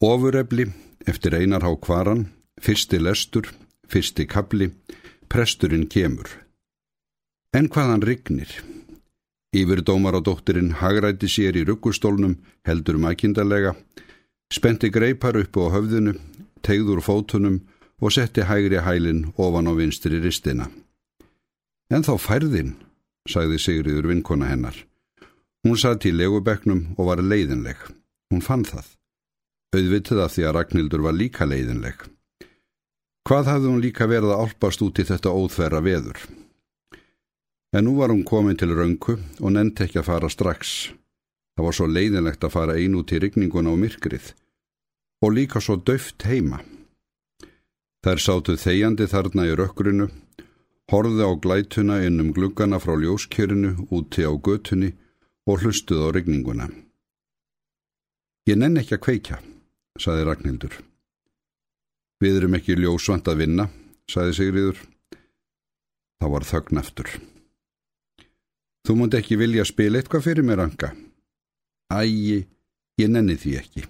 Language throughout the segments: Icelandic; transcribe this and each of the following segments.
Ofurefli eftir einar há kvaran, fyrsti lestur, fyrsti kabli, presturinn kemur. En hvaðan rignir? Yfir dómar á dóttirinn hagræti sér í ruggustólnum, heldur mækindarlega, spenti greipar upp á höfðinu, tegður fótunum og setti hægri hælinn ofan á vinstri ristina. En þá færðin, sagði Sigriður vinkona hennar. Hún satt í legubeknum og var leiðinleg. Hún fann það. Auðvitið af því að Ragnhildur var líka leiðinleg. Hvað hafði hún líka verið að álpast út í þetta óþverra veður? En nú var hún komin til röngu og nefndi ekki að fara strax. Það var svo leiðinlegt að fara einu til rigninguna og myrkrið og líka svo döft heima. Þær sátu þegjandi þarna í rökkrinu, horfði á glætuna innum gluggana frá ljóskjörinu úti á götunni og hlustuð á regninguna. Ég nenn ekki að kveikja, saði Ragnhildur. Við erum ekki ljósvand að vinna, saði Sigriður. Það var þögn aftur. Þú múnd ekki vilja spila eitthvað fyrir mér, Anka? Ægi, ég nenni því ekki.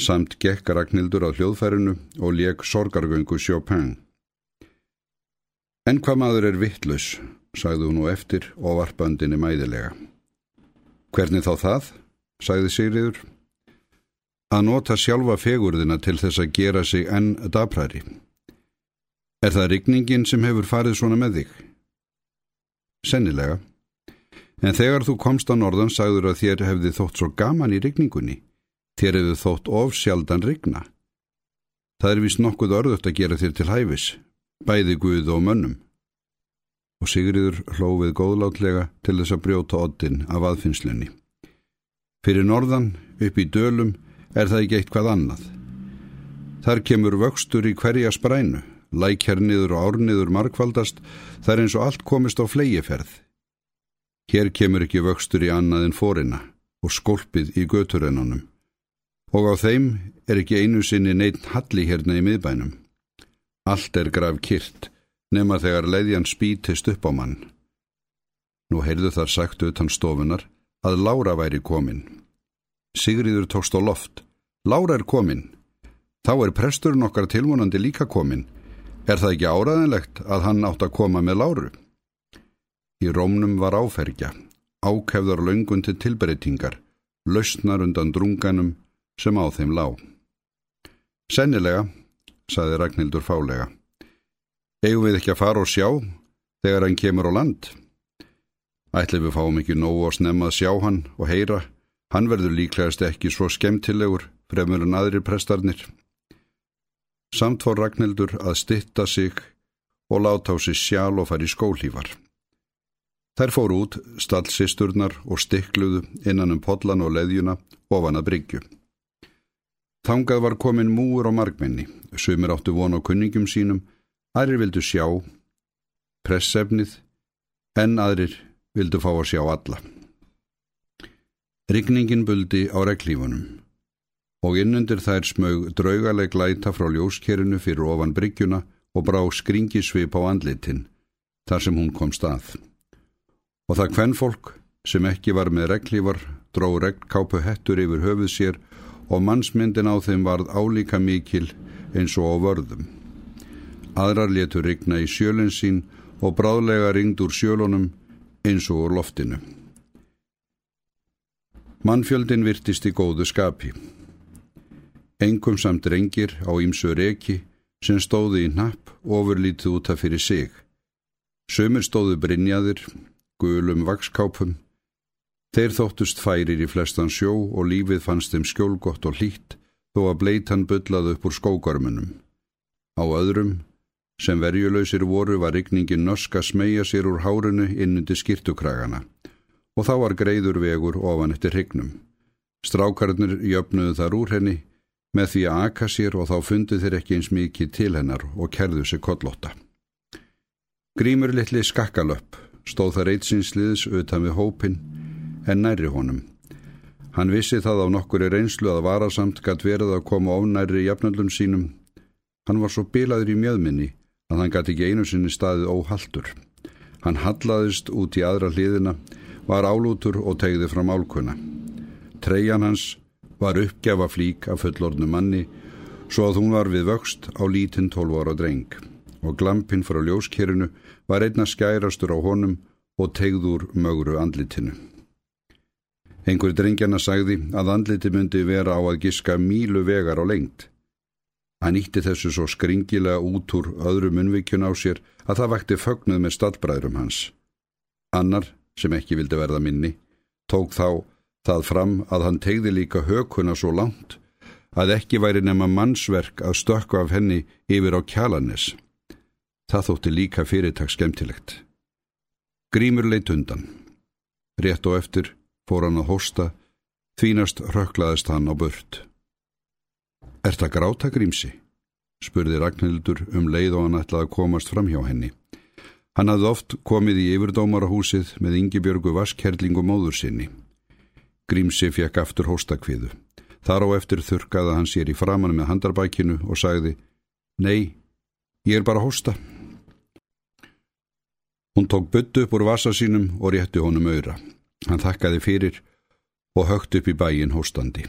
Samt gekk Ragnhildur á hljóðfærinu og leik sorgargöngu Chopin. En hvað maður er vittlaus, sagði hún nú eftir og varpandinni mæðilega. Hvernig þá það, sagði Sigriður. Að nota sjálfa fegurðina til þess að gera sig enn dabræri. Er það rigningin sem hefur farið svona með þig? Sennilega. En þegar þú komst á norðan sagður að þér hefði þótt svo gaman í rigningunni. Þér hefðu þótt ofsjaldan rigna. Það er vist nokkuð örðugt að gera þér til hæfis, bæði guð og mönnum. Og Sigriður hlófið góðlátlega til þess að brjóta oddin af aðfinnslunni. Fyrir norðan, upp í dölum, er það ekki eitt hvað annað. Þar kemur vöxtur í hverja sprænu, lækjarniður og árniður markvaldast, þar eins og allt komist á flegiferð. Hér kemur ekki vöxtur í annað en fórina og skólpið í göturennunum og á þeim er ekki einu sinni neitt halli hérna í miðbænum. Allt er graf kyrt, nema þegar leiðjan spítist upp á mann. Nú heyrðu þar sagt utan stofunar að Lára væri komin. Sigriður tókst á loft. Lára er komin. Þá er presturinn okkar tilvonandi líka komin. Er það ekki áraðinlegt að hann átt að koma með Láru? Í rómnum var áfergja, ákefðar löngun til tilbreytingar, lausnar undan drunganum sem á þeim lág. Sennilega, saði Ragnhildur fálega, eigum við ekki að fara og sjá þegar hann kemur á land. Ætli við fáum ekki nógu að snemma að sjá hann og heyra, hann verður líklegast ekki svo skemmtilegur fremur en aðrir prestarnir. Samt fór Ragnhildur að stitta sig og láta á sig sjál og fari skólífar. Þær fór út, stallsisturnar og stikluðu innan um podlan og leðjuna ofan að bryggju. Þangað var komin múur á markminni, sumir áttu von á kunningum sínum, aðrir vildu sjá pressefnið, en aðrir vildu fá að sjá alla. Rigningin buldi á reglífunum og innundir þær smög draugaleg læta frá ljóskerinu fyrir ofan bryggjuna og brá skringisvip á andlitin, þar sem hún kom stað. Og það kvennfólk sem ekki var með reglífar dró regnkápu hettur yfir höfuð sér og mannsmyndin á þeim varð álíka mikil eins og á vörðum. Aðrar letur rigna í sjölinn sín og bráðlega ringd úr sjölunum eins og úr loftinu. Mannfjöldin virtist í góðu skapi. Engum samt rengir á ímsu reki sem stóði í napp ofurlítið út af fyrir sig. Sömur stóðu brinjaðir, gulum vakskápum, Þeir þóttust færir í flestan sjó og lífið fannst þeim skjólgott og hlýtt þó að bleitan byllaði upp úr skógarmunum. Á öðrum, sem verjulöysir voru, var rigningin nösk að smegja sér úr hárunu innundi skirtukragana og þá var greiður vegur ofan eftir hrygnum. Strákarnir jöfnuðu þar úr henni með því að aka sér og þá fundi þeir ekki eins mikið til hennar og kerðu sig kollotta. Grímur litli skakkalöpp stóð þar eitsinsliðs utan við hópin en næri honum. Hann vissi það á nokkur í reynslu að varasamt gætt verið að koma ofnæri jafnöldum sínum. Hann var svo bilaður í mjöðminni að hann gætt ekki einu sinni staðið óhaldur. Hann hallaðist út í aðra hliðina, var álútur og tegði fram álkuna. Treyjan hans var uppgjafa flík af fullornu manni svo að hún var við vöxt á lítinn tólvara dreng og glampinn frá ljóskerinu var einna skærastur á honum og tegður mögru andlitinu. Einhver drengjana sagði að andliti myndi vera á að giska mílu vegar á lengt. Hann ítti þessu svo skringilega út úr öðru munvikjun á sér að það vakti fögnuð með stallbræðrum hans. Annar, sem ekki vildi verða minni, tók þá það fram að hann tegði líka hökuna svo langt að ekki væri nema mannsverk að stökku af henni yfir á kjalanis. Það þótti líka fyrirtak skemmtilegt. Grímur leitt undan. Rétt og eftir fór hann að hósta, þvínast röklaðist hann á burt. Er það gráta grímsi? spurði Ragnhildur um leið og hann ætlaði að komast fram hjá henni. Hann hafði oft komið í yfirdómarahúsið með Ingebjörgu Vaskherlingu móður sinni. Grímsi fekk aftur hóstakviðu. Þar á eftir þurkaði hann sér í framann með handarbækinu og sagði Nei, ég er bara hósta. Hún tók byttu upp úr vasa sínum og rétti honum auðra. Hann þakkaði fyrir og högt upp í bæin hóstandi.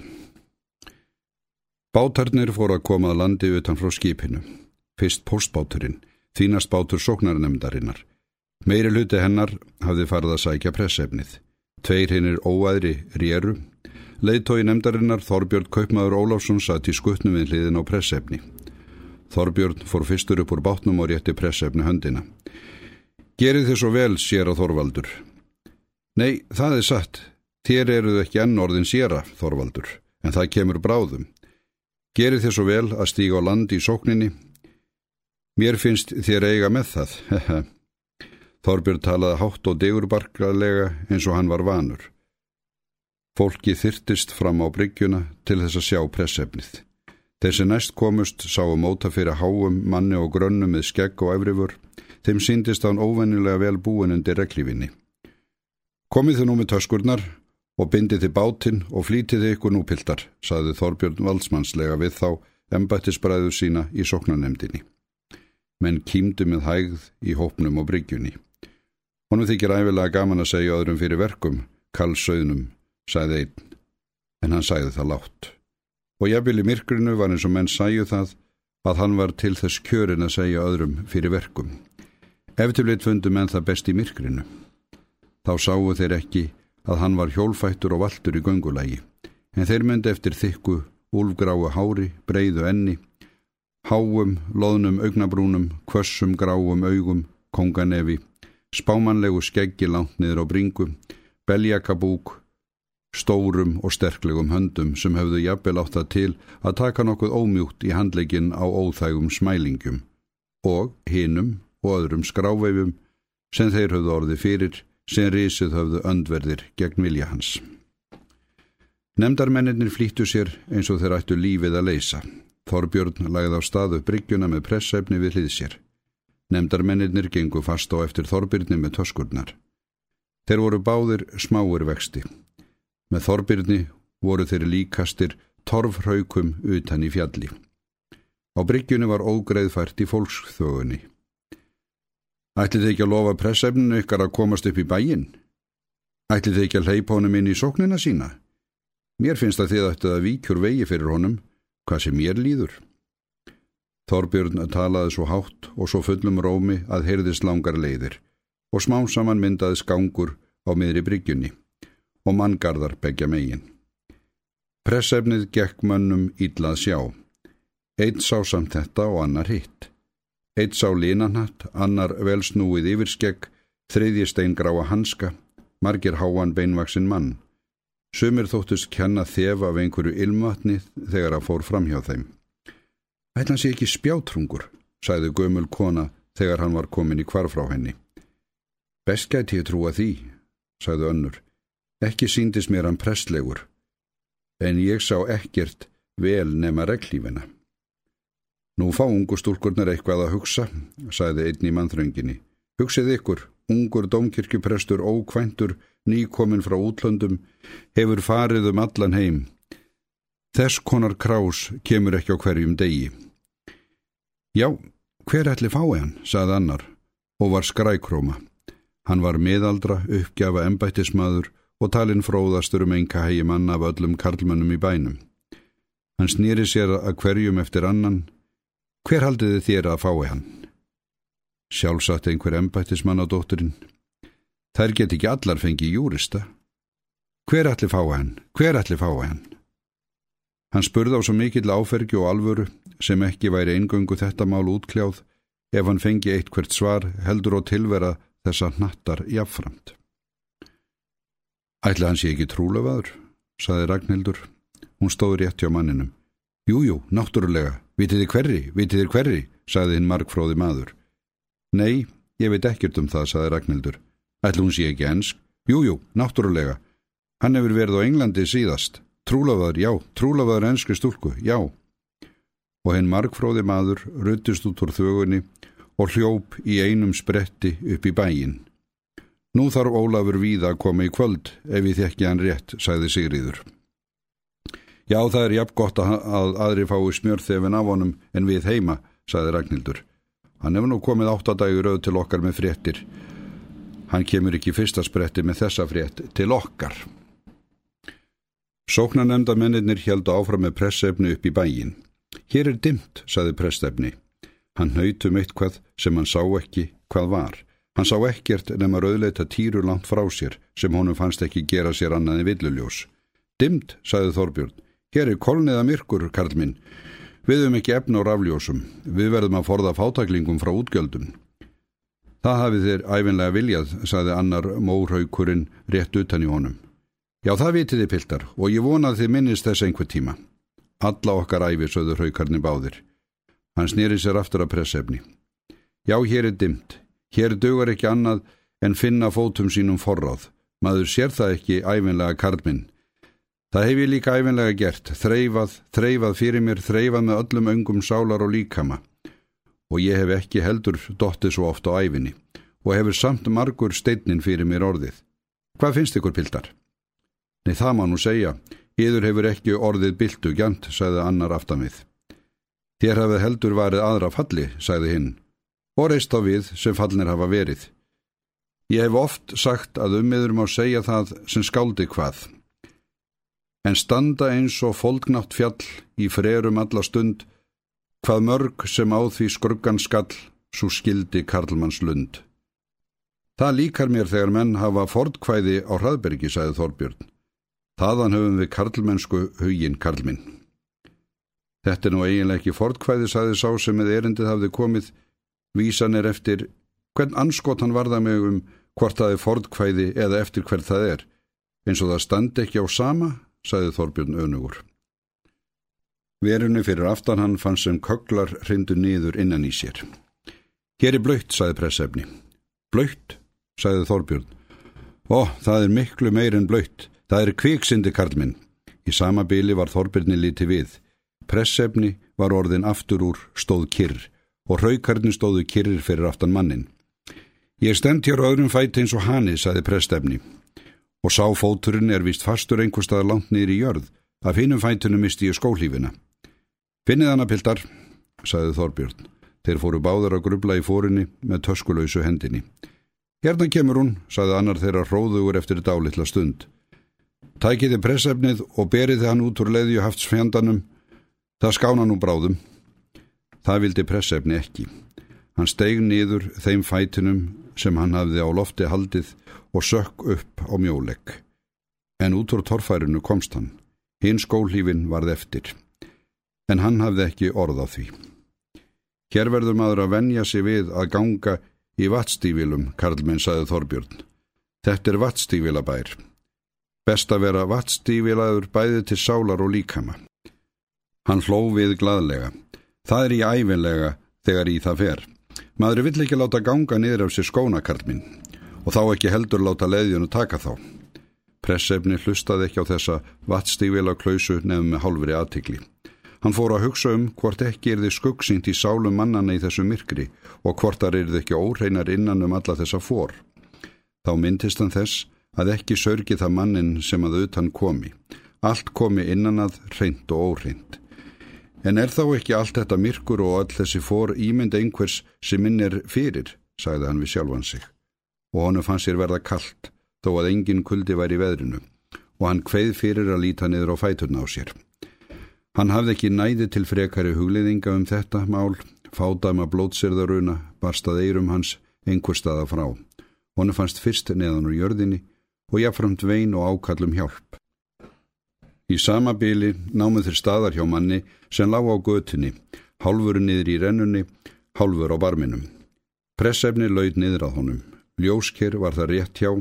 Bátarnir fór að koma að landi utan frá skipinu. Fyrst postbáturinn, þínast bátur sóknarnemdarinnar. Meiri hluti hennar hafði farið að sækja pressefnið. Tveir hinnir óæðri réru. Leðtói nemdarinnar Þorbjörn Kaupmaður Óláfsson satt í skutnum við hliðin á pressefni. Þorbjörn fór fyrstur upp úr bátnum og rétti pressefni höndina. Gerið þið svo vel, sér að Þorvaldur. Nei, það er satt. Þér eruð ekki enn orðin séra, Þorvaldur, en það kemur bráðum. Gerið þið svo vel að stíga á land í sókninni. Mér finnst þér eiga með það, hehe. Þorbjörn talaði hátt og degurbarkaðlega eins og hann var vanur. Fólki þyrtist fram á bryggjuna til þess að sjá pressefnið. Þessi næst komust sáu móta fyrir háum, manni og grönnu með skegg og efrifur. Þeim síndist hann óvennilega vel búin undir reglífinni. Komið þið nú með töskurnar og bindið þið bátinn og flítið þið ykkur nú piltar, saði Þorbjörn valdsmannslega við þá embættisbræðu sína í soknanemdini. Menn kýmdu með hægð í hópnum og bryggjunni. Honum þykir æfilega gaman að segja öðrum fyrir verkum, kallsauðnum, sagði einn, en hann sagði það látt. Og jafnvel í myrkrinu var eins og menn sæju það að hann var til þess kjörin að segja öðrum fyrir verkum. Eftirleitt fundu menn það best í myrkrinu. Þá sáu þeir ekki að hann var hjólfættur og valtur í göngulægi, en þeir myndi eftir þykku, úlfgráu hári, breyðu enni, háum, loðnum augnabrúnum, kvössum gráum augum, konganefi, spámanlegu skeggi langt niður á bringu, beljakabúk, stórum og sterklegum höndum sem hefðu jafnvel átt það til að taka nokkuð ómjúkt í handlegin á óþægum smælingum og hinum og öðrum skráveifum sem þeir höfðu orði fyrir sem risið höfðu öndverðir gegn vilja hans. Nemdarmennir flýttu sér eins og þeir ættu lífið að leysa. Þorbjörn lagði á staðu bryggjuna með pressefni við hlið sér. Nemdarmennir gengu fast á eftir Þorbjörni með töskurnar. Þeir voru báðir smáur vexti. Með Þorbjörni voru þeir líkastir torfraukum utan í fjalli. Á bryggjunni var ógreðfært í fólksþögunni. Ætlið þið ekki að lofa pressefninu ykkar að komast upp í bæin? Ætlið þið ekki að hleypa honum inn í sóknina sína? Mér finnst að þið ættið að víkjur vegi fyrir honum, hvað sem mér líður. Þorbjörn talaði svo hátt og svo fullum rómi að heyrðist langar leiðir og smá saman myndaði skangur á miðri bryggjunni og manngarðar begja megin. Pressefnið gekk mönnum íllað sjá. Eitt sá samt þetta og annar hitt. Eitt sá línanatt, annar velsnúið yfirskegg, þriðji steingráa hanska, margir háan beinvaksin mann. Sumir þóttust kenna þef af einhverju ilmatni þegar að fór fram hjá þeim. Ætlan sé ekki spjátrungur, sæði gömul kona þegar hann var komin í kvar frá henni. Best gæti ég trúa því, sæði önnur. Ekki síndist mér hann prestlegur, en ég sá ekkert vel nema reglífina. Nú fá ungu stúlkurnar eitthvað að hugsa, sæði einn í mannþrönginni. Hugsið ykkur, ungur domkirkjuprestur ókvæntur, nýkominn frá útlöndum, hefur farið um allan heim. Þess konar krás kemur ekki á hverjum degi. Já, hver ætli fái hann, sagði annar, og var skrækróma. Hann var miðaldra, uppgjafa embættismadur og talinn fróðastur um enga hegi mann af öllum karlmönnum í bænum. Hann snýri sér að hverjum eftir annan. Hver haldiði þér að fái hann? Sjálfsagt einhver embættismann á dótturinn. Þær get ekki allar fengið júrista. Hver ætli fái hann? Hver ætli fái hann? Hann spurði á svo mikill áfergi og alvöru sem ekki væri eingöngu þetta mál útkljáð ef hann fengi eitt hvert svar heldur og tilvera þessa nattar jafnframt. Ætla hans ég ekki trúlefaður, saði Ragnhildur. Hún stóði rétt hjá manninum. Jújú, náttúrulega, vitið þið hverri, vitið þið hverri, saði hinn markfróði maður. Nei, ég veit ekkert um það, saði Ragnhildur. Ætla hún sé ekki ensk? Jújú, náttúrulega. Hann hefur verið á Englandi síðast. Trúlefaður, já, trúlefaður enskri stúlku, já. Og hinn markfróði maður ruttist út úr þögunni og hljóp í einum spretti upp í bæin. Nú þarf Ólafur víða að koma í kvöld ef ég þekki hann rétt, sagði Sigriður. Já, það er jafn gott að, að aðri fái smjörþefin af honum en við heima, sagði Ragnhildur. Hann hefur nú komið áttadægur auð til okkar með fréttir. Hann kemur ekki fyrsta spretti með þessa frétt til okkar. Sóknanemnda mennir held áfram með pressefni upp í bæin. Hér er dimt, sagði pressefni. Hann nautum eitthvað sem hann sá ekki hvað var. Hann sá ekkert nema rauðleita týru langt frá sér sem honum fannst ekki gera sér annað en villuljós. Dimmt, sagði Þorbjörn. Hér er kolniða myrkur, Karl minn. Við höfum ekki efna á rafljósum. Við verðum að forða fátaklingum frá útgjöldum. Það hafið þér æfinlega viljað, sagði annar mórhaukurinn rétt utan í honum. Já, það vitið þið piltar og ég vonað þið minnist þess einhver tíma. Alla okkar æfi, söður haukarni báðir. Hann snýri sér aftur að pressefni. Já, hér er dimt. Hér dugar ekki annað en finna fótum sínum forráð. Maður sér það ekki æfinlega karlminn. Það hef ég líka æfinlega gert, þreifað, þreifað fyrir mér, þreifað með öllum öngum sálar og líkama. Og ég hef ekki heldur dottið svo oft á æfinni og hefur samt margur steinnin fyrir mér orðið. Hvað finnst ykkur pildar? Nei það má nú segja, yður hefur ekki orðið bildu gjant, sagði annar aftamið. Þér hafið heldur varið aðra falli, sagði hinn og reist á við sem fallnir hafa verið. Ég hef oft sagt að ummiður má segja það sem skáldi hvað. En standa eins og fólknátt fjall í frerum alla stund, hvað mörg sem á því skruggan skall, svo skildi Karlmanns lund. Það líkar mér þegar menn hafa fordkvæði á hraðbergi, sagði Þorbjörn. Þaðan höfum við karlmennsku hugin karlminn. Þetta er nú eiginlega ekki fordkvæði, sagði sá sem með erindið hafði komið, Vísan er eftir hvern anskot hann varða mig um hvort það er fordkvæði eða eftir hver það er. Eins og það standi ekki á sama, sagði Þorbjörn önugur. Verunni fyrir aftan hann fann sem kögglar hrindu nýður innan í sér. Hér er blöytt, sagði pressefni. Blöytt, sagði Þorbjörn. Ó, það er miklu meir en blöytt. Það er kviksindi, Karlminn. Í sama byli var Þorbjörni líti við. Pressefni var orðin aftur úr stóð kyrr og raukarnir stóðu kyrrir fyrir aftan mannin. Ég stend hér öðrum fæti eins og hani, saði prestefni, og sá fóturinn er vist fastur einhver stað langt niður í jörð, að finnum fætunum misti ég skólífina. Finnið hana, piltar, saði Þorbjörn. Þeir fóru báður að grubla í fórinni með töskulausu hendinni. Hérna kemur hún, saði annar þeirra hróðugur eftir dálitla stund. Tækiði pressefnið og beriði hann út úr leðju haftsfjandanum. Það skána nú bráðum. Það vildi pressefni ekki. Hann steig niður þeim fætinum sem hann hafði á lofti haldið og sökk upp á mjólegg. En út úr torfærinu komst hann. Hinn skólífin varð eftir. En hann hafði ekki orð á því. Hér verður maður að venja sig við að ganga í vattstífilum, Karlmenn saði Þorbjörn. Þetta er vattstífilabær. Best að vera vattstífilaður bæði til sálar og líkama. Hann hló við gladlega. Það er í æfinlega þegar í það fer. Maður vill ekki láta ganga niður af sér skónakarlminn og þá ekki heldur láta leiðjunu taka þá. Pressefni hlustaði ekki á þessa vattstífila klausu nefnum með hálfri aðtikli. Hann fór að hugsa um hvort ekki er þið skuggsýnt í sálum mannana í þessu myrkri og hvort þar er þið ekki óreinar innan um alla þessa fór. Þá myndist hann þess að ekki sörgi það mannin sem að auðtan komi. Allt komi innan að reynd og óreind. En er þá ekki allt þetta myrkur og all þessi fór ímynd einhvers sem minn er fyrir, sagði hann við sjálfan sig. Og honu fann sér verða kallt, þó að engin kuldi væri í veðrinu og hann kveið fyrir að líta niður á fæturna á sér. Hann hafði ekki næði til frekari hugliðinga um þetta mál, fádama blótsirðaruna, barstað eirum hans einhver staða frá. Honu fannst fyrst neðan úr jörðinni og jáframt vein og ákallum hjálp. Í sama bíli námið þeir staðar hjá manni sem lág á götunni, hálfur niður í rennunni, hálfur á barminum. Pressefni laud niður að honum. Ljósker var það rétt hjá,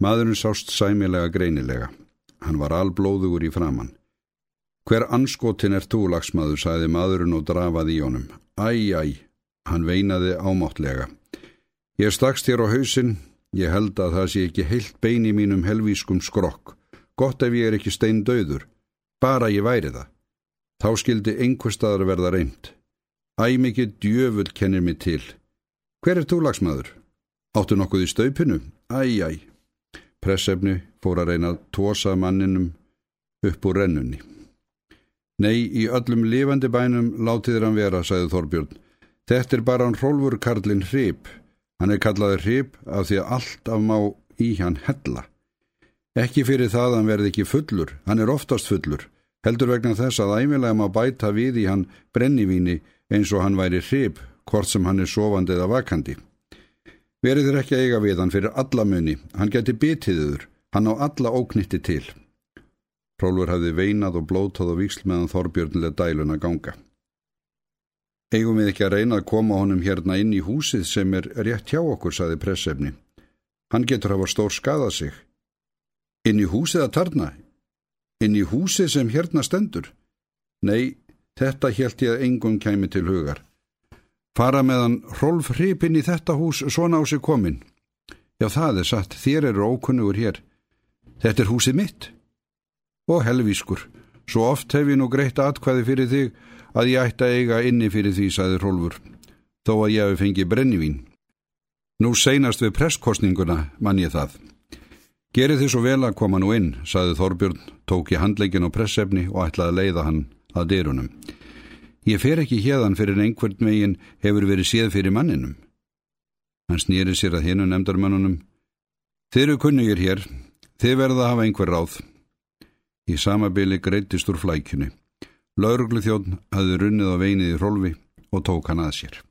maðurinn sást sæmilega greinilega. Hann var alblóðugur í framann. Hver anskotin er þú, lagsmaður, sagði maðurinn og drafaði í honum. Æj, æj, hann veinaði ámáttlega. Ég stakst hér á hausin, ég held að það sé ekki heilt bein í mínum helvískum skrokk. Gott ef ég er ekki stein döður. Bara ég væri það. Þá skildi einhver staðar verða reynd. Æ mikið djöfull kennir mig til. Hver er þú, lagsmaður? Áttu nokkuð í staupinu? Æj, æj. Pressefni fór að reyna að tósa manninum upp úr rennunni. Nei, í öllum lifandi bænum látiður hann vera, sagði Þorbjörn. Þetta er bara hann Rólfur Karlin Hrip. Hann er kallaður Hrip af því að allt af má í hann hella. Ekki fyrir það að hann verði ekki fullur, hann er oftast fullur. Heldur vegna þess að æmilega má bæta við í hann brennivíni eins og hann væri Hrip, hvort sem hann er sofandi eða vakandi. Verið þér ekki að eiga við hann fyrir alla muni, hann geti bitiðuður, hann á alla óknitti til. Prólfur hafði veinað og blótað og víksl meðan Þorbjörnlega dælun að ganga. Eigum við ekki að reyna að koma honum hérna inn í húsið sem er rétt hjá okkur, saði pressefni. Hann getur hafa stór skadað sig. Inn í húsið að tarna? Inn í húsið sem hérna stendur? Nei, þetta helt ég að engum kæmi til hugar. Fara meðan Rolf hripin í þetta hús svona á sig komin. Já, það er satt, þér eru ókunnugur hér. Þetta er húsið mitt. Og helvískur, svo oft hef ég nú greitt atkvæði fyrir þig að ég ætti að eiga inni fyrir því, saði Rolfur, þó að ég hef fengið brennivín. Nú seinast við presskostninguna mann ég það. Gerið þið svo vel að koma nú inn, saði Þorbjörn, tók í handleikin og pressefni og ætlaði að leiða hann að dyrunum. Ég fer ekki hérðan fyrir einhvern megin hefur verið séð fyrir manninum. Hann snýri sér að hinu nefndarmannunum. Þeir eru kunnugir hér, þeir verða að hafa einhver ráð. Í samabili greittist úr flækjunni. Lauruglu þjón hafði runnið á veinið í rólfi og tók hann að sér.